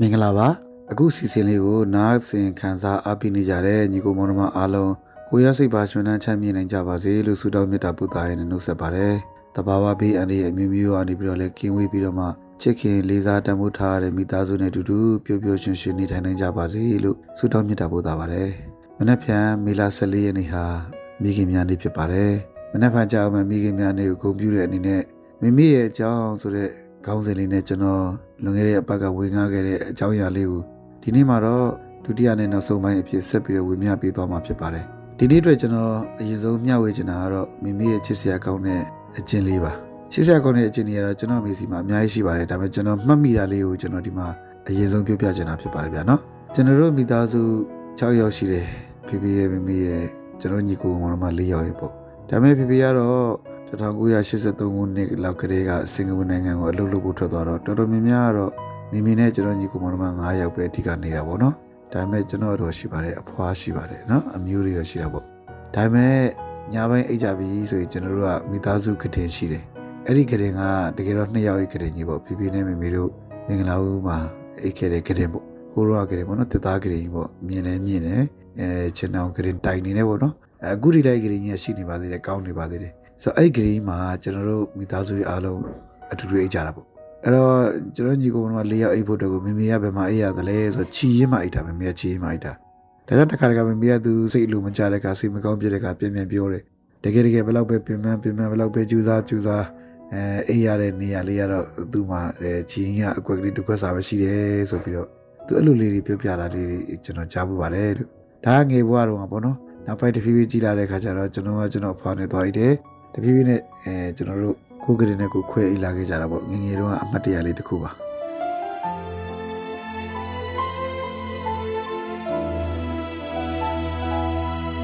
မင်္ဂလာပါအခုစီစဉ်လေးကိုနားဆင်ခံစားအားပေးနေကြတဲ့ညီကိုမောင်နှမအားလုံးကိုရစိတ်ပါရှင်နှမ်းချမ်းမြေနိုင်ကြပါစေလို့ဆုတောင်းမေတ္တာပို့သရနဲ့နှုတ်ဆက်ပါတယ်တဘာဝဘေးအန္တရာယ်အမျိုးမျိုးအနေပြီးတော့လည်းကင်းဝေးပြီးတော့မှချစ်ခင်လေးစားတမ်းမိုးထားတဲ့မိသားစုနဲ့အတူတူပျော်ပျော်ရွှင်ရွှင်နေထိုင်နိုင်ကြပါစေလို့ဆုတောင်းမေတ္တာပို့သပါတယ်မနက်ဖြန်မေလ14ရက်နေ့ဟာမိခင်များနေ့ဖြစ်ပါတယ်မနက်ဖြန်ကြောင်မှမိခင်များနေ့ကိုဂုဏ်ပြုတဲ့အနေနဲ့မိမိရဲ့အကြောင်းဆိုတဲ့ခေါင်းစဉ်လေးနဲ့ကျွန်တော် လွန်ခဲ့တဲ့အပတ်ကဝေငှခဲ့တဲ့အကြောင်းအရာလေးကိုဒီနေ့မှာတော့ဒုတိယနဲ့နောက်ဆုံးပိုင်းအဖြစ်ဆက်ပြီးတော့ဝေမျှပေးသွားမှာဖြစ်ပါတယ်။ဒီနေ့အတွက်ကျွန်တော်အရင်ဆုံးမျှဝေချင်တာကတော့မိမိရဲ့ချစ်စရာကောင်းတဲ့အကျင့်လေးပါ။ချစ်စရာကောင်းတဲ့အကျင့်တွေကတော့ကျွန်တော်မိစီမှာအများကြီးရှိပါတယ်။ဒါပေမဲ့ကျွန်တော်မှတ်မိတာလေးကိုကျွန်တော်ဒီမှာအရင်ဆုံးပြောပြချင်တာဖြစ်ပါတယ်ဗျာနော်။ကျွန်တော်တို့မိသားစု6ယောက်ရှိတယ်။ဖေဖေရဲ့မိမိရဲ့ကျွန်တော်ညီကိုမောင်နှမ4ယောက်ရဲ့ပေါ့။ဒါပေမဲ့ဖေဖေကတော့ 1983ခုနှစ်လောက်ကလေးကစင်ကာပူနိုင်ငံကိုအလုပ်လုပ်ဖို့ထွက်သွားတော့တော်တော်များများကတော့မိမိနဲ့ကျွန်တော်ညီကိုမောင်နှမ9ယောက်ပဲအဓိကနေတာပေါ့နော်ဒါပေမဲ့ကျွန်တော်တို့ရှိပါတယ်အဖွားရှိပါတယ်နော်အမျိုးတွေတော့ရှိတာပေါ့ဒါပေမဲ့ညပိုင်းအိတ်ကြပြီဆိုရင်ကျွန်တော်တို့ကမိသားစုကတင်ရှိတယ်အဲ့ဒီကတင်ကတကယ်တော့နှစ်ယောက်အိတ်ကတင်ကြီးပေါ့ဖိဖိနဲ့မိမိတို့မင်္ဂလာဦးမှာအိတ်ခဲ့တဲ့ကတင်ပေါ့ဟိုရောကတင်ပေါ့နော်တစ်သားကတင်ကြီးပေါ့မြင်လဲမြင်တယ်အဲချင်အောင်ကတင်တိုင်နေနေပေါ့နော်အခုဒီတိုက်ကတင်ကြီးရှိနေပါသေးတယ်ကောင်းနေပါသေးတယ် ဆိုတော့အဲ့ဂရီးမှာကျွန်တော်တို့မိသားစုတွေအားလုံးအတူတူအိတ်ကြတာပေါ့အဲ့တော့ကျွန်တော်ညီကောင်က၄ယောက်အိတ်ဖို့တကူမမေကဘယ်မှာအိတ်ရတယ်လဲဆိုတော့ချီရင်းမှအိတ်တာမမေကချီရင်းမှအိတ်တာဒါကြောင့်တစ်ခါတခါမမေကသူစိတ်အလိုမကြတဲ့ခါစိတ်မကောင်းဖြစ်တဲ့ခါပြန်ပြန်ပြောတယ်တကယ်တကယ်ဘယ်လောက်ပဲပြင်ပန်းပြင်ပန်းဘယ်လောက်ပဲကြူစားကြူစားအဲအိတ်ရတဲ့နေရာလေးကတော့သူ့မှာအဲချီရင်းကအကွက်ကလေးတစ်ခွက်စာပဲရှိတယ်ဆိုပြီးတော့သူအဲ့လိုလေးတွေပြောပြတာလေးတွေကျွန်တော်ကြားဖို့ပါတယ်လို့ဒါကငယ်ဘွားတော့ပေါ့နော်နောက်ပိုင်းတစ်ဖြည်းဖြည်းကြီးလာတဲ့ခါကျတော့ကျွန်တော်ကကျွန်တော်ဖွာနေသွားရတဲ့ တဖြည်းဖြည်းနဲ့အဲကျွန်တော်တို့ကိုကလေးနဲ့ကိုခွဲအိလာခဲ့ကြတာပေါ့ငငယ်တုန်းကအမှတ်တရလေးတစ်ခုပါ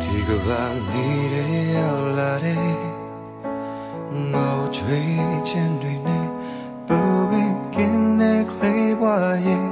ဒီကဘာနေရရောက်လာတဲ့ငေါချွေချင်တွေနဲ့ပူပင်ကင်းတဲ့ခလေးပွားရဲ့ရွ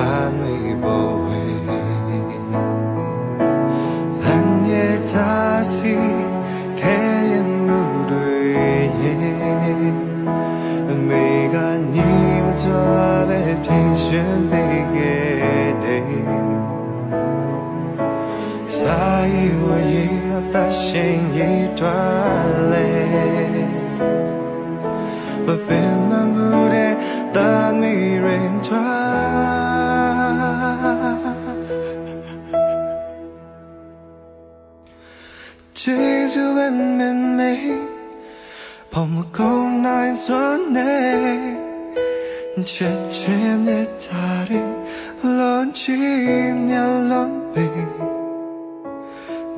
တာမေပေါ်ဝေးဟန်ရဲ့သာစီခဲရင်မှုတွေရဲ့အမေကညီမတော်ပဲပြင်ရှင်ပေးခဲ့တယ်စာရီဝရေအသ 날 전해 제침 내 다리 런치냐 런비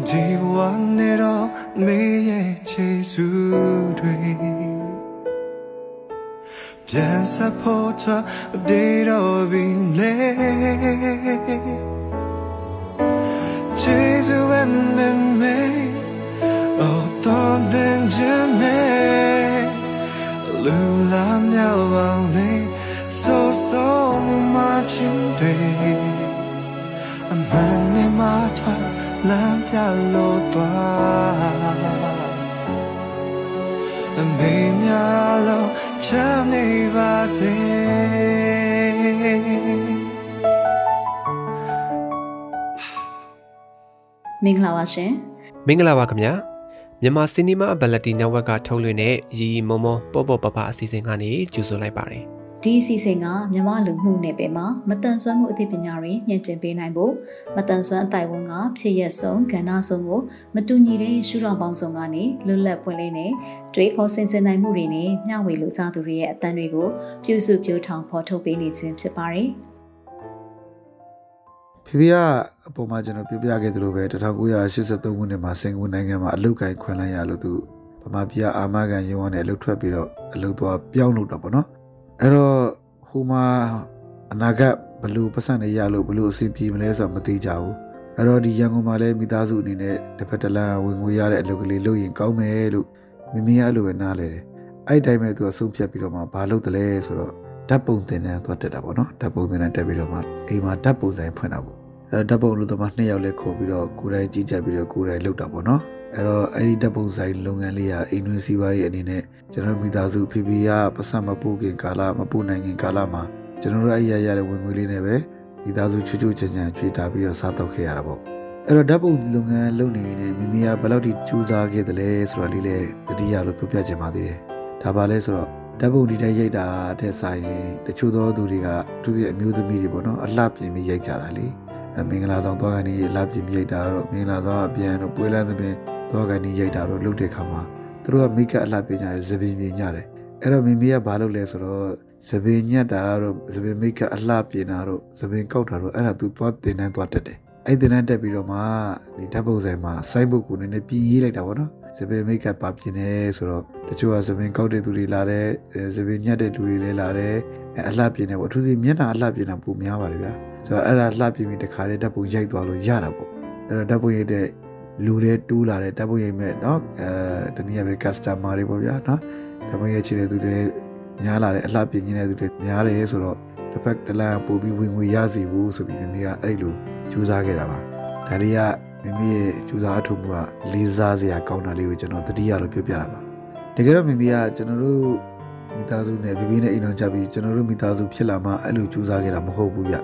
니와 내러 미의 제수리 변사포터 데러비네 제수엔 맨 so so ma chin de A man ne ma twa lam pya lo twa A me mya lo cham ne ba se မင်္ဂလာပါရှင်မင်္ဂလာပါခင်ဗျာမြန်မာစီနီမာဘလက်တီနက်ဝက်ကထုတ်လွှင့်တဲ့ရီရီမုံမုံပေါ့ပေါ့ပပအစီအစဉ်ကနေကြိုဆိုလိုက်ပါတယ် ဒီအစီအစဉ်ကမြန်မာလူမှုနယ်ပယ်မှာမတန်ဆွမ်းမှုအသိပညာတွေညှင့်တင်ပေးနိုင်ဖို့မတန်ဆွမ်းအတိုင်ဝန်ကဖြစ်ရက်ဆုံးကဏ္ဍဆုံးကိုမတူညီတဲ့ရှုထောင့်ပေါင်းစုံကနေလွတ်လပ်ပွင့်လင်းတဲ့တွေးခေါ်ဆင်ခြင်နိုင်မှုတွေနဲ့မျှဝေလိုချသူတွေရဲ့အသံတွေကိုပြုစုပြောထောင်ဖော်ထုတ်ပေးနေခြင်းဖြစ်ပါတယ်ဖေဖေကအပေါ်မှာကျွန်တော်ပြပြခဲ့သလိုပဲ1983ခုနှစ်မှာစင်ကာပူနိုင်ငံမှာအလုတ်ကိုင်းခွင်လိုက်ရလို့သူဗမာပြည်အာမခံရုံးကနေအလုတ်ထွက်ပြီးတော့အလုတ်သွားပြောင်းလို့တော့ပေါ့နော် အဲ့တော့ဟိုမှာအနာဂတ်ဘလို့ပတ်စံနေရလို့ဘလို့အဆင်ပြေမလဲဆိုတော့မသိကြဘူးအဲ့တော့ဒီရန်ကုန်မှာလည်းမိသားစုအနေနဲ့တစ်ဖက်တစ်လမ်းဝင်ငွေရတဲ့အလုပ်ကလေးလုပ်ရင်ကောင်းမယ်လို့မိမိအဲ့လိုပဲနားလဲတယ်အဲ့တိုင်းပဲသူကဆုံးဖြတ်ပြီးတော့မှဘာလုပ်တယ်လဲဆိုတော့ဓာတ်ပုံသင်တန်းသွားတက်တာပေါ့နော်ဓာတ်ပုံသင်တန်းတက်ပြီးတော့မှအိမ်မှာဓာတ်ပုံဆိုင်ဖွင့်တာပေါ့အဲဓာတ်ပုံလို့သမားနှစ်ယောက်လဲခေါ်ပြီးတော့ကိုယ်တိုင်ကြည့်ကြပြီးတော့ကိုယ်တိုင်လုပ်တာပေါ့နော် အဲ့တော့အဲ့ဒီဓာတ်ပုံဆိုင်လုပ်ငန်းလေးကအိမ်တွင်းစီးပွားရေးအနေနဲ့ကျွန်တော်မိသားစုဖေဖေကပတ်စံမပို့ခင်ကာလမပို့နိုင်ခင်ကာလမှာကျွန်တော်တို့အဲ့ရရတဲ့ဝင်ငွေလေးနဲ့ပဲမိသားစုချွတ်ချွတ်ချင်ချင်ချွေတာပြီးတော့စားတော့ခဲ့ရတာပေါ့အဲ့တော့ဓာတ်ပုံလုပ်ငန်းလုပ်နေနေမိမိကဘယ်လောက်ထိကြိုးစားခဲ့သလဲဆိုတော့လေးလေတတိယလို့ပြောပြချင်ပါသေးတယ်ဒါပါလဲဆိုတော့ဓာတ်ပုံဒီတိုင်းရိုက်တာတဲ့ဆိုင်ရင်တချို့သောသူတွေကသူတို့ရဲ့အမျိုးသမီးတွေပေါ့နော်အလှပြင်ပြီးရိုက်ကြတာလေမင်္ဂလာဆောင်သွားကနေအလှပြင်ပြီးရိုက်တာတော့မင်္ဂလာဆောင်အပြန်တော့ပွဲလန်းသဖြင့် သွားကနေရိုက်တာတော့လုပ်တဲ့ခါမှာသူတို့ကမိကအလှပြင်ကြတယ်သပင်ပြင်ကြတယ်အဲ့တော့မိမိကဘာလုပ်လဲဆိုတော့သပင်ညက်တာတော့သပင်မိကအလှပြင်တာတော့သပင်ကောက်တာတော့အဲ့ဒါသူသွားတင်တန်းသွားတက်တယ်အဲ့တင်တန်းတက်ပြီးတော့မှဒီဓာတ်ပုံဆိုင်မှာစိုင်းဘုတ်ကိုနည်းနည်းပြင်ရေးလိုက်တာပေါ့နော်စပင်မိတ်ကပ်ပါပြင်နေဆိုတော့တချို့ကစပင်ကောက်တဲ့သူတွေလာတယ်စပင်ညက်တဲ့သူတွေလည်းလာတယ်အလှပြင်နေပေါ့အထူးသဖြင့်မျက်နှာအလှပြင်တာပုံများပါတယ်ဗျာဆိုတော့အဲ့ဒါလှပြင်ပြီးတခါလေးဓာတ်ပုံရိုက်သွားလို့ရတာပေါ့အဲ့တော့ဓာတ်ပုံရိုက်တဲ့ လူတွေတူးလာတယ်ဓာတ်ပုံရိုက်မဲ့เนาะအဲတနည်းအားဖြင့် customer တွေပေါ့ဗျာเนาะဓာတ်ပုံရိုက်ချင်တဲ့သူတွေများလာတယ်အလှပြင်နေတဲ့သူတွေများတယ်ဆိုတော့တစ်ဖက်တစ်လမ်းပို့ပြီးဝင်ငွေရစီဘူးဆိုပြီးမိမိကအဲ့လိုကြိုးစားခဲ့တာပါဒါတွေကမိမိရဲ့ကြိုးစားအထုံမှုကလေးစားစရာကောင်းတာလေးကိုကျွန်တော်တတိယလို့ပြောပြတာပါတကယ်တော့မိမိကကျွန်တော်တို့မိသားစုနဲ့ပြပြနဲ့အိမ်တော်ကြပြီးကျွန်တော်တို့မိသားစုဖြစ်လာမှအဲ့လိုကြိုးစားခဲ့တာမဟုတ်ဘူးဗျ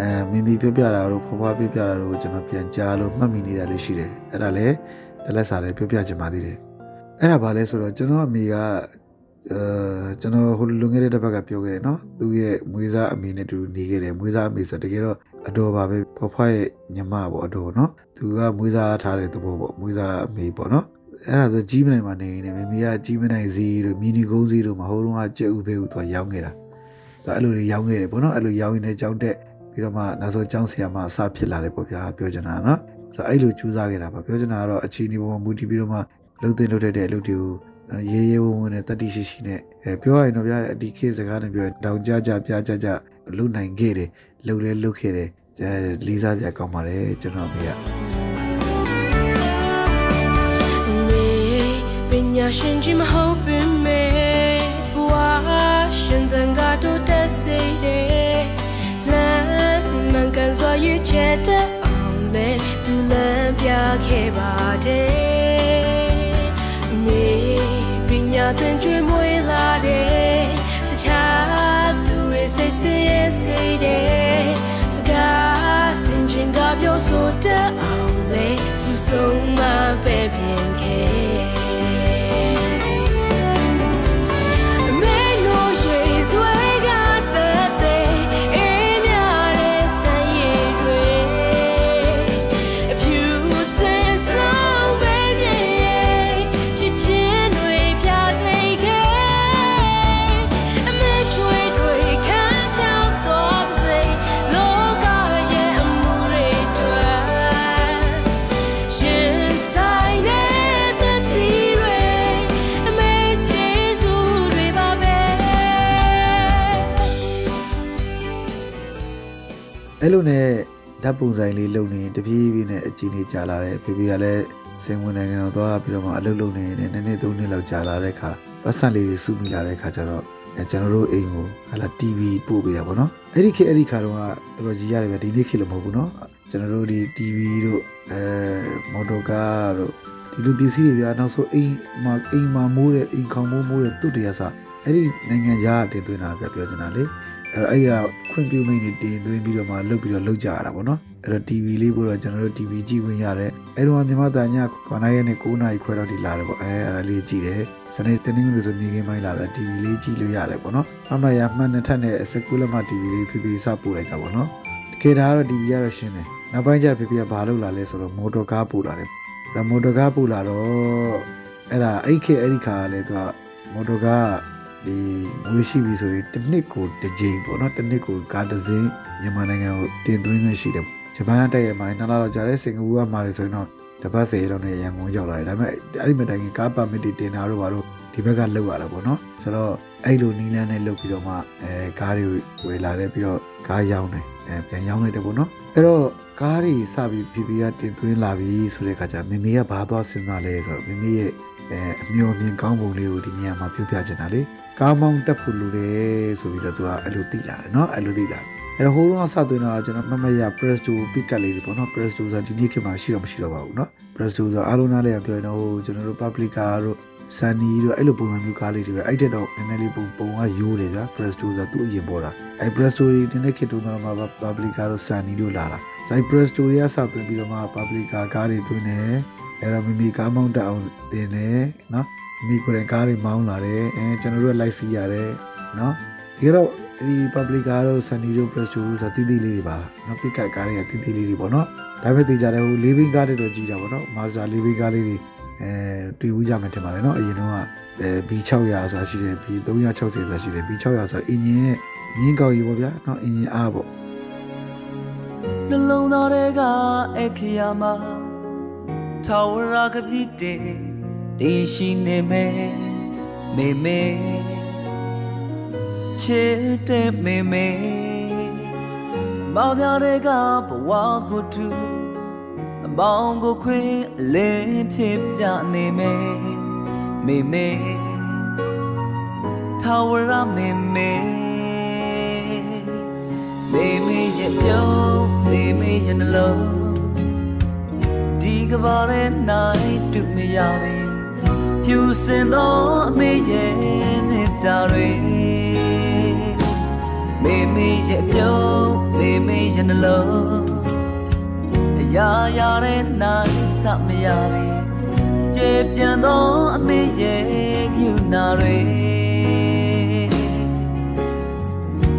အဲမိမိပြောပြတာတို့ဖွားဖွားပြောပြတာတို့ကျွန်တော်ပြန်ကြားလို့မှတ်မိနေတာလေးရှိတယ်အဲ့ဒါလည်းတလက်စာလည်းပြောပြချင်ပါသေးတယ်အဲ့ဒါဘာလဲဆိုတော့ကျွန်တော်အမေကအဲကျွန်တော်ဟိုလွန်ခဲ့တဲ့တစ်ပတ်ကပြောခဲ့တယ်နော်သူရဲ့မွေးစားအမေနဲ့တူနေခဲ့တယ်မွေးစားအမေဆိုတကယ်တော့အတော်ပါပဲဖွားဖွားရဲ့ညီမပေါ့အတော်နော်သူကမွေးစားထားတဲ့သဘောပေါ့မွေးစားအမေပေါ့နော်အဲ့ဒါဆိုကြီးမနိုင်မှာနေနေမမေကကြီးမနိုင်စီတို့မီနီကုန်းစီတို့မဟိုတုန်းကကြက်ဥဖေးဦးသူရောင်းခဲ့တာသူအဲ့လိုတွေရောင်းခဲ့တယ်ပေါ့နော်အဲ့လိုရောင်းရင်းနဲ့ကြောင်းတက် ပြီးတော့မှနောက်ဆုံးကျောင်းဆရာမအစဖြစ်လာတယ်ပေါ့ဗျာပြောချင်တာနော်ဆိုအဲ့လိုကြိုးစားခဲ့တာပါပြောချင်တာကတော့အချီနေပေါ်မှာမူတည်ပြီးတော့မှလှုပ်သိမ်းလှုပ်တဲ့အလုပ်တွေကိုရေးရေးဝုံဝုံနဲ့တတိရှိရှိနဲ့အဲပြောရရင်တော့ဗျာအဒီခေတ်စကားနဲ့ပြောရင်တောင်ကြကြပြကြကြလှုပ်နိုင်ခဲ့တယ်လှုပ်လဲလှုပ်ခဲ့တယ်လေးစားစရာကောင်းပါတယ်ကျွန်တော်မေကပညာရှင်ကြီးမဟုတ်ပင်မေဘဝရှင်သန်ကတော့တက်စေတယ်လမ်းမှန်ကန် စွာရွေးချယ်တဲ့အောင်လေသူလမ်းပြခဲ့ပါတယ်မေပညာသင်ကျွေးမွေးလာတယ်တခြားသူရဲ့စိတ်ဆင်းရဲစေတယ်စကားစင်ချင်ကပြောဆိုတဲ့အောင်လေစုဆုံးမပဲပြင်ခဲ့ လိုနဲ့ဓာတ်ပုံဆိုင်လေးလုပ်နေတပြေးပြေးနဲ့အကြည့်နေကြာလာတယ်ဖေဖေကလည်းစင်ဝင်နိုင်ငံကိုသွားပြီးတော့မှအလုပ်လုပ်နေနေနည်းနည်းသုံးနှစ်လောက်ကြာလာတဲ့ခါပတ်စံလေးတွေစုမိလာတဲ့ခါကျတော့ကျွန်တော်တို့အိမ်ကိုဟာလာ TV ပို့ပေးတာပေါ့နော်အဲ့ဒီခေတ်အဲ့ဒီခါတော့တော်တော်ကြီးရတယ်ဗျဒီနေ့ခေတ်လို့မဟုတ်ဘူးနော်ကျွန်တော်တို့ဒီ TV တို့အဲမော်တော်ကားတို့ဒီလိုပစ္စည်းတွေဗျာနောက်ဆုံးအိမ်မှာအိမ်မှာမိုးတဲ့အိမ်ခေါင်မိုးမိုးတဲ့သူ့တရားစားအဲ့ဒီနိုင်ငံခြားတင်သွင်းတာဗျပြောချင်တာလေ အဲ့တော့အဲ့ဒါခွင့်ပြုမိတ်နေတင်သွင်းပြီးတော့မှလုတ်ပြီးတော့လုတ်ကြရတာပေါ့နော်အဲ့တော့ TV လေးကိုတော့ကျွန်တော်တို့ TV ကြည့်ဝင်ရတယ်အဲ့တော့ညီမသားည9ရက်နဲ့9နာရီခွဲတော့ဒီလာတယ်ပေါ့အဲအဲ့ဒါလေးကြည့်တယ်စနေတနင်္ဂနွေဆိုနေခင်းပိုင်းလာတော့ TV လေးကြည့်လို့ရတယ်ပေါ့နော်အမရမှန်နဲ့ထက်နဲ့စကူလက်မ TV လေးဖိဖိစပို့လိုက်တာပေါ့နော်တကယ်ဒါကတော့ TV ကတော့ရှင်းတယ်နောက်ပိုင်းကျဖိဖိကဘာလုပ်လာလဲဆိုတော့မော်တော်ကားပို့လာတယ်ဒါမော်တော်ကားပို့လာတော့အဲ့ဒါအဲ့ခေအဲ့ဒီခါကလည်းသူကမော်တော်ကား ဒီငွေရှိပြီဆိုရင်တစ်နှစ်ကိုတစ်ကြိမ်ပေါ့နော်တစ်နှစ်ကိုကားတစ်စင်းမြန်မာနိုင်ငံကိုတင်သွင်းခွင့်ရှိတယ်ဂျပန်ကတက်ရမှာနှစ်လတော့ကြာတယ်စင်ကာပူကမှာတယ်ဆိုရင်တော့တပတ်စေလောက်နဲ့ရန်ကုန်ရောက်လာတယ်ဒါပေမဲ့အဲ့ဒီမတိုင်ခင်ကားပါမစ်တွေတင်တာတို့ဘာလို့ဒီဘက်ကလောက်ရတာပေါ့နော်ဆိုတော့အဲ့လိုနီးလန်းနဲ့လောက်ပြီးတော့မှအဲကားတွေဝယ်လာတယ်ပြီးတော့ကားရောင်းတယ်အဲပြန်ရောင်းလိုက်တယ်ပေါ့နော်အဲ့တော့ကားတွေစပြီး PP ကတင်သွင်းလာပြီဆိုတဲ့အခါကျမမေကဘာသွားစဉ်းစားလဲဆိုတော့မမေရဲ့အဲအမျော်မြင်ကောင်းပုံလေးကိုဒီနေရာမှာပြောပြချင်တာလေ ကားမောင်းတက်ဖို့လိုတယ်ဆိုပြီးတော့သူကအဲ့လိုသိလာတယ်เนาะအဲ့လိုသိလာတယ်အဲ့တော့ဟိုးတော့စသွင်းတော့ကျွန်တော်မမရ Presto Pickup လေးတွေပေါ့နော် Presto ဆိုဒီနေ့ခေတ်မှာရှိတော့မရှိတော့ပါဘူးเนาะ Presto ဆိုအားလုံးနားလည်းပြောရင်တော့ဟိုကျွန်တော်တို့ Publica တို့ Sunny တို့အဲ့လိုပုံစံမျိုးကားလေးတွေပဲအဲ့တက်တော့နည်းနည်းလေးပုံပုံကရိုးတယ်ဗျာ Presto ဆိုသူ့အရင်ပေါ်တာအဲ့ Presto တွေဒီနေ့ခေတ်တုန်းကတော့မှ Publica တို့ Sunny တို့လာတာဆို Presto တွေကစသွင်းပြီးတော့မှ Publica ကားတွေသွင်းတယ် အဲ့တော့မိမိကားမောင်းတအောင်တင်တယ်နော်မိမိကိုယ်တိုင်ကားတွေမောင်းလာတယ်အဲကျွန်တော်တို့လိုက်စီရတယ်နော်ဒီတော့ဒီ public ကားတို့ sunny တို့ press တို့ဆိုတာတိတိလေးတွေပါနော် pick up ကားတွေကတိတိလေးတွေပေါ့နော်ဒါပေမဲ့သိကြတယ်ဟို living ကားတွေတော့ကြီးတာပေါ့နော် mazda living ကားလေးတွေအဲတွေ့ဦးကြမယ်ထင်ပါတယ်နော်အရင်တော့ကအဲ B600 ဆိုတာရှိတယ် B360 ဆိုတာရှိတယ် B600 ဆိုတာအင်ဂျင်ရဲ့မြင်းကောက်ကြီးပေါ့ဗျာနော်အင်ဂျင်အားပေါ့နှလုံးသားတွေကအခရာမှာ ထာဝရကပြည့်တဲ့တည်ရှိနေမယ်မေမေချစ်တဲ့မေမေမောင်ပြတွေကဘဝကိုတူအမောင်ကိုခွေးအလင်းဖြစ်ပြနေမယ်မေမေထာဝရမေမေမေမေရဲ့ပြုံးမေမေရဲ့နှလုံး ဒီကဘာရဲ့နိုင်တူမရပြီဖြူစင်သောအမေရဲ့မြတ်တာတွေမေမေရဲ့ပြုံးမေမေရဲ့နှလုံးအရာရာတဲ့နိုင်စမရပြီကျေပြန်သောအမေရဲ့ကျူနာတွေ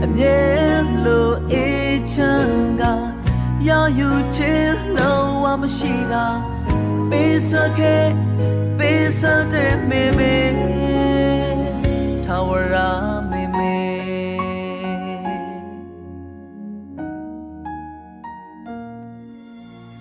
အမြဲလိုအေးချမ်းကရယူခြင်းလုံးဝ မရှိတာပေးစခဲ့ပေးစတဲ့မေမေထာဝရမေမေ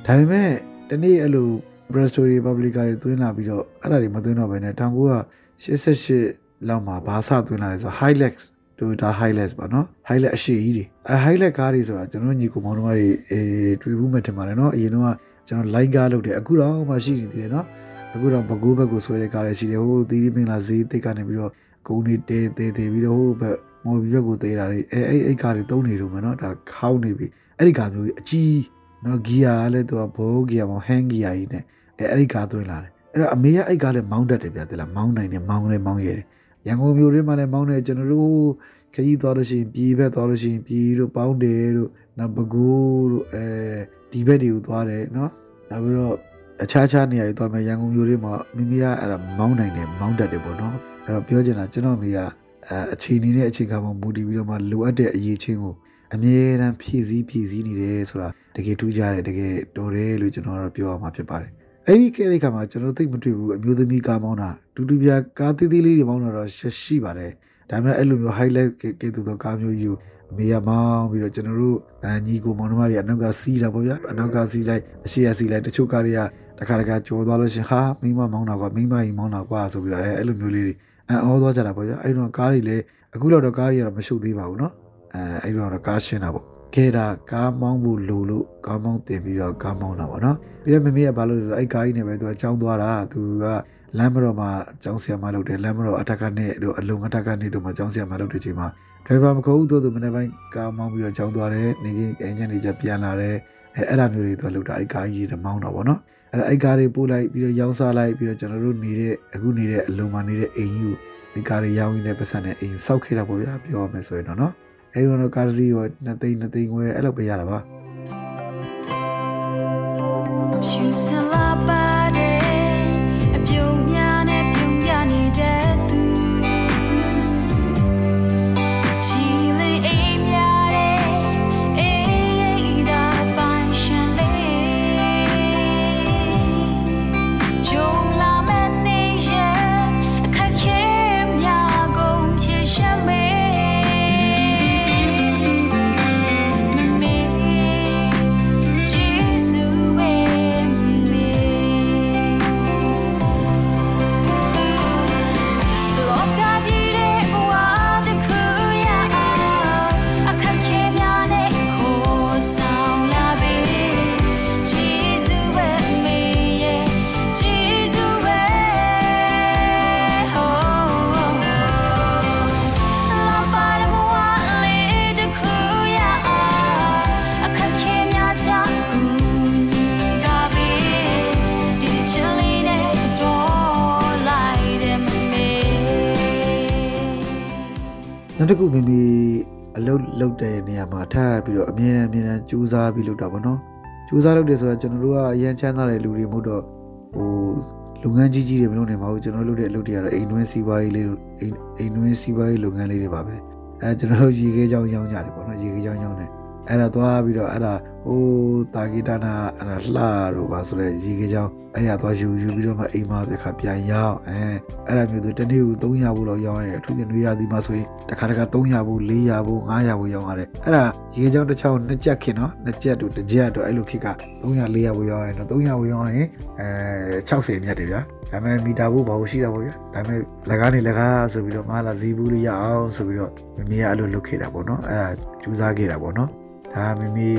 ဒါပေမဲ့တနေ့အဲ့လို Presto Republica တွေသွင်းလာပြီးတော့အဲ့ဒါတွေမသွင်းတော့ဘဲနဲ့1988လောက်မှာဘာစသွင်းလာလဲဆိုတော့ Hilux Toyota Hilux ပါနော် Hilux အရှိကြီးတွေအဲ Hilux ကားတွေဆိုတာကျွန်တော်ညီကိုမောင်တို့တွေအေးတွေ့ဘူးမှထင်ပါတယ်နော်အရင်တော့ ကျွန်တော် line ကားလုပ်တယ်အခုတော့မှရှိနေသေးတယ်နော်အခုတော့ဘကိုးဘက်ကိုဆွဲတဲ့ကားတွေရှိတယ်ဟိုသီရိမင်လာဈေးတိတ်ကနေပြီးတော့ဂုံတွေတဲတဲတဲပြီးတော့ဟိုဘက်မော်ဘီဘက်ကိုသေးတာတွေအဲအဲ့အဲ့ကားတွေတုံးနေတော့မယ်နော်ဒါခေါင်းနေပြီအဲ့ဒီကားမျိုးကြီးအကြီးနော်ဂီယာလည်းသူကဘိုးဂီယာမောဟန်ဂီယာကြီးနဲ့အဲအဲ့ဒီကားသွင်းလာတယ်အဲ့တော့အမေကအဲ့ကားလည်းမောင်းတတ်တယ်ဗျာတိလားမောင်းနိုင်တယ်မောင်းလည်းမောင်းရတယ်ရန်ကုန်မြို့ထဲမှာလည်းမောင်းတယ်ကျွန်တော်တို့ခကြီးသွားလို့ရှိရင်ပြည်ဘက်သွားလို့ရှိရင်ပြည်တို့ပေါင်းတယ်တို့နောက်ဘကိုးတို့အဲ ဒီဘက်တွေကိုသွားတယ်နော်နောက်ပြီးတော့အခြားခြားနေရာတွေသွားမယ်ရန်ကုန်မြို့တွေမှာမိမိကအဲ့ဒါမောင်းနိုင်တယ်မောင်းတတ်တယ်ပေါ့နော်အဲ့တော့ပြောချင်တာကျွန်တော်မိကအဲအခြေအနေနဲ့အခြေခံပေါ်မူတည်ပြီးတော့မှလိုအပ်တဲ့အရေးချင်းကိုအမြဲတမ်းဖြည့်ဆည်းဖြည့်ဆည်းနေတယ်ဆိုတာတကယ်ထူးခြားတယ်တကယ်တော်တယ်လို့ကျွန်တော်တို့ပြောရမှာဖြစ်ပါတယ်အဲ့ဒီကဲတဲ့ခါမှာကျွန်တော်သိမတွေ့ဘူးအမျိုးသမီးကားမောင်းတာတူတူပြကားသေးသေးလေးတွေမောင်းတာတော့ရှိပါတယ်ဒါပေမဲ့အဲ့လိုမျိုး highlight ကဲတူသောကားမျိုးယူအ မေကမောင်းပြီးတော့ကျွန်တော်တို့အညီကိုမောင်နှမတွေအနောက်ကစီးတာပေါ့ဗျာအနောက်ကစီးလိုက်အရှိရစီးလိုက်တချို့ကားတွေကတခါတခါကြော်သွားလို့ရှင်ဟာမိမမောင်းတာကွာမိမကြီးမောင်းတာကွာဆိုပြီးတော့အဲအဲ့လိုမျိုးလေးတွေအံ့ဩသွားကြတာပေါ့ဗျာအဲ့တော့ကားတွေလည်းအခုတော့ကားတွေကတော့မရှုပ်သေးပါဘူးเนาะအဲအဲ့တော့ကားရှင်းတာပေါ့ခဲတာကားမောင်းဖို့လိုလို့ကားမောင်းတင်ပြီးတော့ကားမောင်းတာပေါ့နော်ပြီးတော့မမေကဘာလို့လဲဆိုတော့အဲ့ကားကြီးနဲ့ပဲသူကကြောင်းသွားတာသူကလမ်းမတော်မှာကျောင်းဆရာမလုပ်တယ်လမ်းမတော်အထက်ကနေတို့အလုံအထက်ကနေတို့မှာကျောင်းဆရာမလုပ်တဲ့ချိန်မှာ ဒရိုင်ဘာမခေါ်ဘူးသူသူမနေ့ပိုင်းကားမောင်းပြီးတော့ကျောင်းသွားတယ်နေကြီးအင်ဂျင်တွေကြပြန်လာတယ်အဲအဲ့ဒါမျိုးတွေသူကလုပ်တာအဲ့ကားကြီးတွေမောင်းတာပေါ့နော်အဲ့ဒါအဲ့ကားတွေပို့လိုက်ပြီးတော့ရောင်းစားလိုက်ပြီးတော့ကျွန်တော်တို့နေတဲ့အခုနေတဲ့အလုံမှာနေတဲ့အိမ်ကြီးကိုအဲ့ကားတွေရောင်းရင်းနဲ့ပတ်စံနဲ့အိမ်စောက်ခဲ့တာပေါ့ဗျာပြောရမယ်ဆိုရင်တော့နော်အဲ့ဒီတော့ကားစီးရောနှစ်သိန်းနှစ်သိန်းခွဲအဲ့လိုပဲရတာပါဖြူစင်လာပါ နောက်တစ်ခုမိမိအလုပ်လုပ်တဲ့နေရာမှာထပ်ပြီးတော့အမြဲတမ်းအမြဲတမ်းကြိုးစားပြီးလုပ်တာပေါ့နော်ကြိုးစားလုပ်တယ်ဆိုတော့ကျွန်တော်တို့ကအရန်ချမ်းသာတဲ့လူတွေမဟုတ်တော့ဟိုလုပ်ငန်းကြီးကြီးတွေမလုပ်နိုင်ပါဘူးကျွန်တော်လုပ်တဲ့အလုပ်တွေကတော့အိမ်တွင်းစီးပွားရေးလေးအိမ်အိမ်တွင်းစီးပွားရေးလုပ်ငန်းလေးတွေပါပဲအဲကျွန်တော်တို့ရေခဲချောင်းရောင်းကြတယ်ပေါ့နော်ရေခဲချောင်းရောင်းတယ် အဲ့ဒါသွားပြီးတော့အဲ့ဒါဟိုတာဂီတာနာအဲ့ဒါလှတော့ပါဆိုတော့ရေခဲချောင်းအဲ့ရသွားယူယူပြီးတော့မှအိမ်မှာတစ်ခါပြန်ရောင်းအဲအဲ့ဒါမျိုးဆိုတနေ့ကို300ဘူးလောက်ရောင်းရင်အထူးပြန်တွေးရသည်မှာဆိုရင်တစ်ခါတစ်ခါ300ဘူး400ဘူး500ဘူးရောင်းရတယ်အဲ့ဒါရေခဲချောင်းတစ်ချောင်းနှစ်ကြက်ခင်နော်နှစ်ကြက်တို့တစ်ကြက်တို့အဲ့လိုခစ်က300 400ဘူးရောင်းရင်တော့300ဘူးရောင်းရင်အဲ60မြတ်တယ်ဗျာဒါပေမဲ့မီတာဘူးဘာလို့ရှိတာပေါ့ဗျာဒါပေမဲ့လက်ကားနေလက်ကားဆိုပြီးတော့မလာဈေးဘူးလေးရအောင်ဆိုပြီးတော့မမေကအဲ့လိုလုပ်ခဲ့တာပေါ့နော်အဲ့ဒါကြိုးစားခဲ့တာပေါ့နော် ဒါမမေ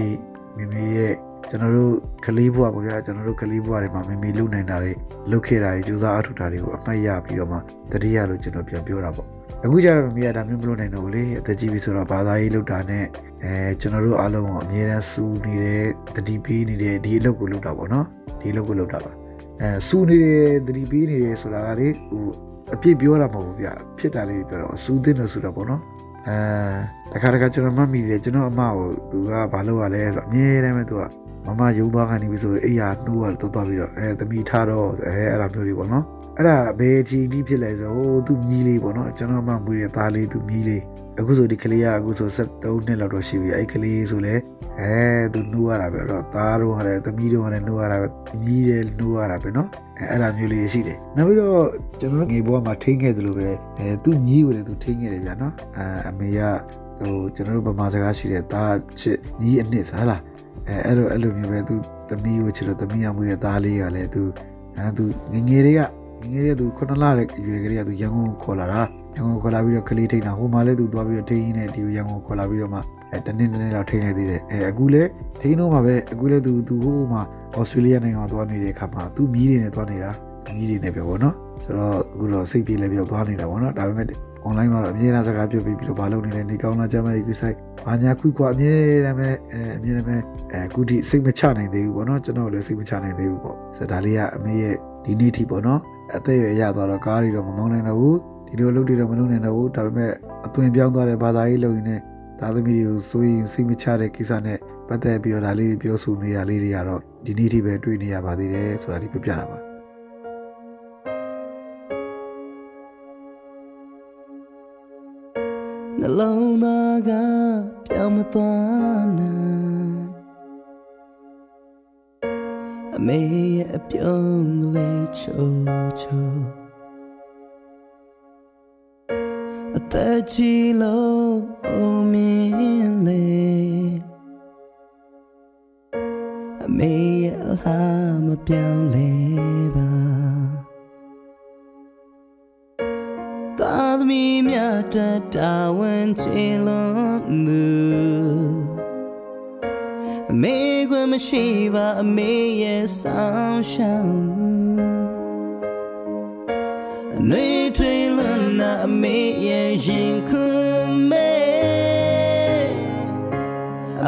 မမေရဲ့ကျွန်တော်တို့ကလေးဘွားပေါ့ဗျာကျွန်တော်တို့ကလေးဘွားတွေမှာမမေလုပ်နိုင်တာတွေလုပ်ခဲ့တာတွေကြိုးစားအထောက်တာတွေကိုအမှတ်ရပြီးတော့မှတတိယလို့ကျွန်တော်ပြန်ပြောတာပေါ့အခုကျတော့မမေကဒါမျိုးမလုပ်နိုင်တော့ဘူးလေအသက်ကြီးပြီဆိုတော့ဘာသာရေးလုပ်တာနဲ့အဲကျွန်တော်တို့အားလုံးကိုအမြဲတမ်းစူးနေတဲ့တတိပေးနေတဲ့ဒီအလုပ်ကိုလုပ်တာပေါ့နော်ဒီအလုပ်ကိုလုပ်တာပါအဲစူးနေတယ်တတိပေးနေတယ်ဆိုတာကလေဟိုအပြစ်ပြောတာမဟုတ်ဘူးဗျဖြစ်တာလေးပြောတော့စူးသင်းလို့ဆိုတာပေါ့နော် အဲတခါတခါကျွန်တော်မှတ်မိတယ်ကျွန်တော်အမကိုသူကဘာလုပ်ရလဲဆိုအမြဲတမ်းပဲသူကမမယုံသွားခံနေပြီဆိုအိယာနှိုးရတော့သွားပြီးတော့အဲသမီးထားတော့အဲအဲ့ဒါမျိုးတွေပေါ့နော်အဲ့ဒါဘယ်အချိန်ဒီဖြစ်လဲဆိုဟိုသူမြီးလေးပေါ့နော်ကျွန်တော်မှမွေးတဲ့သားလေးသူမြီးလေးအခုဆိုဒီကလေးကအခုဆို73နှစ်လောက်တော့ရှိပြီအဲ့ကလေးဆိုလဲ အဲသူနှိုးရတာပဲတော့သားတော့ရတယ်သမီးတော့ရတယ်နှိုးရတာပဲမြီးတယ်နှိုးရတာပဲနော်အဲအဲ့ဒါမျိုးလေးရှိတယ်နောက်ပြီးတော့ကျွန်တော်ငယ်ဘဝမှာထိန်းခဲ့သလိုပဲအဲသူမြီးကိုလည်းသူထိန်းခဲ့တယ်ဗျာနော်အဲအမေကဟိုကျွန်တော်တို့ဗမာစကားရှိတယ်သားချစ်ညီအနှစ်စားလားအဲအဲ့လိုအဲ့လိုမျိုးပဲသူသမီးကိုချစ်တော့သမီးရမှုတဲ့သားလေးကလည်းသူအဲသူငငယ်တွေကငငယ်တွေကသူခုနလတဲ့ရွယ်ကလေးကသူရန်ကုန်ခေါ်လာတာ ရန်ကုန်ခေါ်လာပြီးတော့ကလေးထိန်တာဟိုမှာလည်းသူသွားပြီးတော့ထိန်းနေဒီကိုရန်ကုန်ခေါ်လာပြီးတော့မှအဲတနေ့တနေ့လောက်ထိန်းနေသေးတယ်အဲအခုလည်းထိန်းတော့မှာပဲအခုလည်းသူသူဟိုမှာဩစတြေးလျနိုင်ငံမှာသွားနေတဲ့အခါမှာသူမြည်တွေနဲ့သွားနေတာမြည်တွေနဲ့ပဲပေါ့နော်ဆိုတော့အခုတော့စိတ်ပြေလည်းပြောက်သွားနေတာပေါ့နော်ဒါပေမဲ့ online မှာတော့အမြဲတမ်းစကားပြောပြီးပြီးတော့မလုပ်နေလဲနေကောင်းလားကြမ်းမဲ့ကူဆိုင်ဘာညာခွခွအမြဲတမ်းပဲအဲအမြဲတမ်းပဲအဲကုတီစိတ်မချနိုင်သေးဘူးပေါ့နော်ကျွန်တော်လည်းစိတ်မချနိုင်သေးဘူးပေါ့ဆိုတော့ဒါလေးကအမေရဲ့ဒီနေ့ထိပေါ့နော်အသက်ရွယ်ရသွားတော့ကားတွေတော့မမောင်းနိုင်တော့ဘူး ဒီလိုလုပ်တွေတော့မလုပ်နိုင်တော့ဘူးဒါပေမဲ့အသွင်ပြောင်းသွားတဲ့ဘာသာရေးလုပ်ရင်းနဲ့သားသမီးတွေကိုစိုးရင်စိတ်မချတဲ့ကိစ္စနဲ့ပတ်သက်ပြီးတော့ဒါလေးပြောဆိုနေတာလေးတွေကတော့ဒီနေ့ထိပဲတွေ့နေရပါသေးတယ်ဆိုတာလေးပြပြတာပါနှလုံးသားကပြောင်းမသွားနိုင်အမေရဲ့အပြုံးလေးချိုချို အသက်ကြီးလို့အမင်းလေးအမေရဲ့အလားမပြောင်းလဲပါသာသမီမြတ်တဲ့တာဝန်ချေလွန်သူ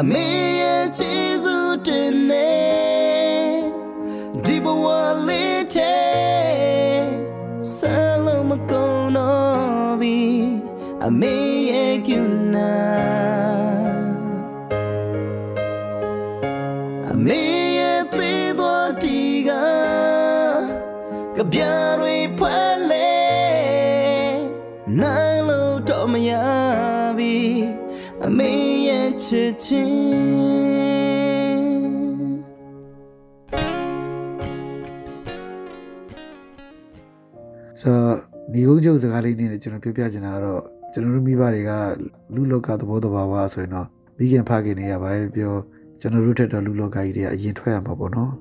အမေရဲ့ချီးစုတင်နေဒီဘဝလေးတဲ့ဆယ်လုံးမကုန်တော့ပြီအမေရဲ့ကျနာ ချစ်ချင်းဆိုတော့ညီကုန်းချုပ်စကားလေးနဲ့ကျွန်တော်ပြောပြချင်တာကတော့ကျွန်တော်တို့မိဘတွေကလူလောကသဘောတဘာဝဆိုရင်တော့မိခင်ဖခင်တွေရပါပဲပြောကျွန်တော်တို့ထက်တော့လူလောကကြီးတွေကအရင်ထွက်ရမှာပေါ့နော်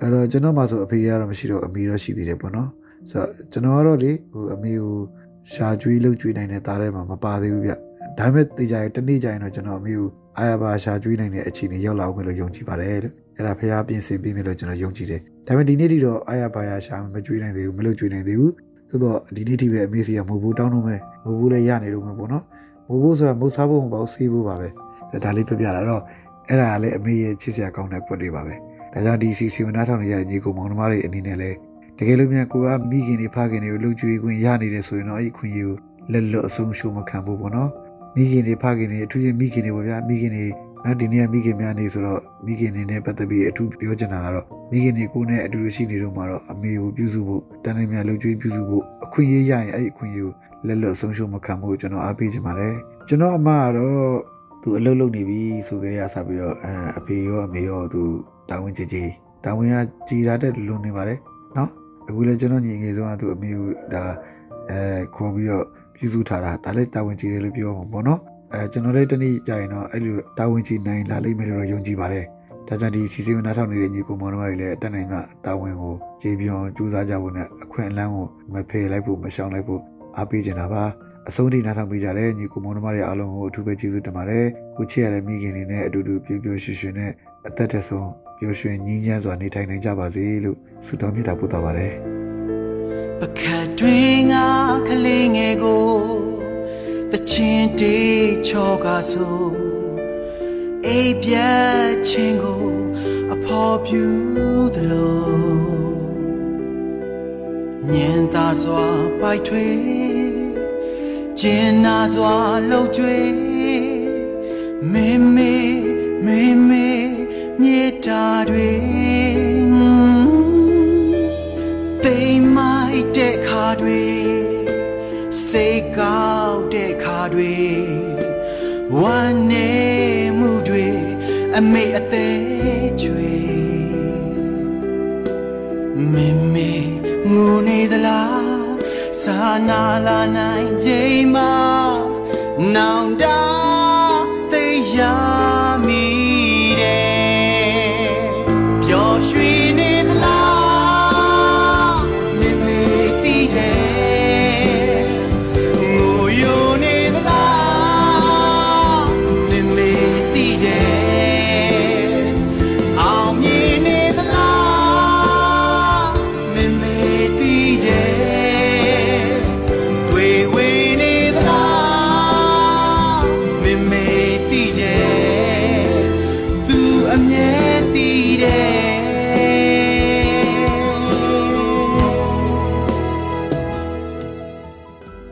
အဲ့တော့ကျွန်တော်မှဆိုအဖေကတော့မရှိတော့အမေတော့ရှိသေးတယ်ပေါ့နော်ဆိုတော့ကျွန်တော်ကတော့လေဟိုအမေကိုရှာကျွေးလုပ်ကျွေးနိုင်တဲ့သားထဲမှာမပါသေးဘူးဗျဒါပေမဲ့တေချာရဲ့တနေ့ကျရင်တော့ကျွန်တော်အမေကို အာရပါရှာကျွေးနိုင်တဲ့အခြေအနေရောက်လာအောင်လို့ယုံကြည်ပါတယ်လို့အဲ့ဒါဖះပြင်ဆင်ပေးမယ်လို့ကျွန်တော်ယုံကြည်တယ်ဒါပေမဲ့ဒီနေ့ထိတော့အာရပါရှာမကျွေးနိုင်သေးဘူးမလုပ်ကျွေးနိုင်သေးဘူးသို့တော့ဒီနေ့ထိပဲအမေစီကမဟုတ်ဘူးတောင်းတော့မယ်မဟုတ်ဘူးလည်းရနေတော့မှာပေါ့နော်မဟုတ်ဘူးဆိုတာမဟုတ်စားဖို့မပေါ့ဆေးဖို့ပါပဲဆိုတော့ဒါလေးပြပြတာတော့အဲ့ဒါကလည်းအမေရဲ့ချစ်စရာကောင်းတဲ့ပွက်တွေပါပဲဒါကြောင့်ဒီစီစီဝနာထောင်နေရတဲ့ညီကိုမောင်နှမတွေအနေနဲ့လည်းတကယ်လို့များကိုကမိခင်တွေဖခင်တွေကိုလှုပ်ကြွေးခွင့်ရနေတယ်ဆိုရင်တော့အဲ့ဒီခွင့်ရကိုလက်လွတ်အဆုံးရှုံးမခံဘူးပေါ့နော် မိခင်တွေဖခင်တွေအထူးသဖြင့်မိခင်တွေပေါ့ဗျာမိခင်တွေနော်ဒီနေ့မိခင်များနေဆိုတော့မိခင်နေနဲ့ပတ်သက်ပြီးအထူးပြောချင်တာကတော့မိခင်တွေကိုနဲ့အတူတူရှိနေတော့မှာတော့အမေကိုပြုစုဖို့တန်တိုင်းများလှုပ်ကြွေးပြုစုဖို့အခွင့်အရေးရရင်အဲ့ဒီအခွင့်အရေးကိုလက်လွတ်ဆုံးရှုံးမခံဖို့ကျွန်တော်အားပေးချင်ပါတယ်ကျွန်တော်အမကတော့သူအလုပ်လုပ်နေပြီဆိုကြရဆပြီးတော့အဲအဖေရောအမေရောသူတာဝန်ကြီးကြီးတာဝန်ကကြီးလာတဲ့လွန်နေပါတယ်နော်အခုလည်းကျွန်တော်ညီငယ်ဆုံးကသူအမေကိုဒါအဲခေါ်ပြီးတော့ ပြုစုထားတာဒါလည်းတာဝန်ကြီးတယ်လို့ပြောမှာပေါ့နော်အဲကျွန်တော်လည်းတနေ့ကြာရင်တော့အဲ့လိုတာဝန်ကြီးနိုင်လာလိမ့်မယ်လို့ယုံကြည်ပါတယ်ဒါကြောင့်ဒီစီစီဝင်နားထောင်နေတဲ့ညီကိုမောင်တို့တွေလည်းအတက်နိုင်မှတာဝန်ကိုခြေပြောင်းကြိုးစားကြဖို့နဲ့အခွင့်အလမ်းကိုမဖယ်လိုက်ဖို့မရှောင်လိုက်ဖို့အားပေးချင်တာပါအဆုံးထိနားထောင်ပေးကြတဲ့ညီကိုမောင်တို့တွေအားလုံးကိုအထူးပဲကျေးဇူးတင်ပါတယ်ကိုချစ်ရတဲ့မိခင်တွေနဲ့အတူတူပြပြရွှင်ရွှင်နဲ့အသက်ထက်ဆုံးပျော်ရွှင်ငြိမ်းချမ်းစွာနေထိုင်နိုင်ကြပါစေလို့ဆုတောင်းမေတ္တာပို့သပါတယ် ပခတ်တွင်ငါကလေးငယ်ကိုတချင်းတေးချောကဆိုအိပ်ပြတ်ခြင်းကိုအဖော်ပြူသလိုညင်သာစွာပိုက်ထွေကျင်နာစွာလှုပ်ကြွေမေမေမေမေမြေတာတွေ တဲ့ခါတွေစိတ်ကောက်တဲ့ခါတွေဝမ်းနေမှုတွေအမေအသေးချွေမေမေငိုနေသလားစာနာလာနိုင်ချိန်မှာနောင်တ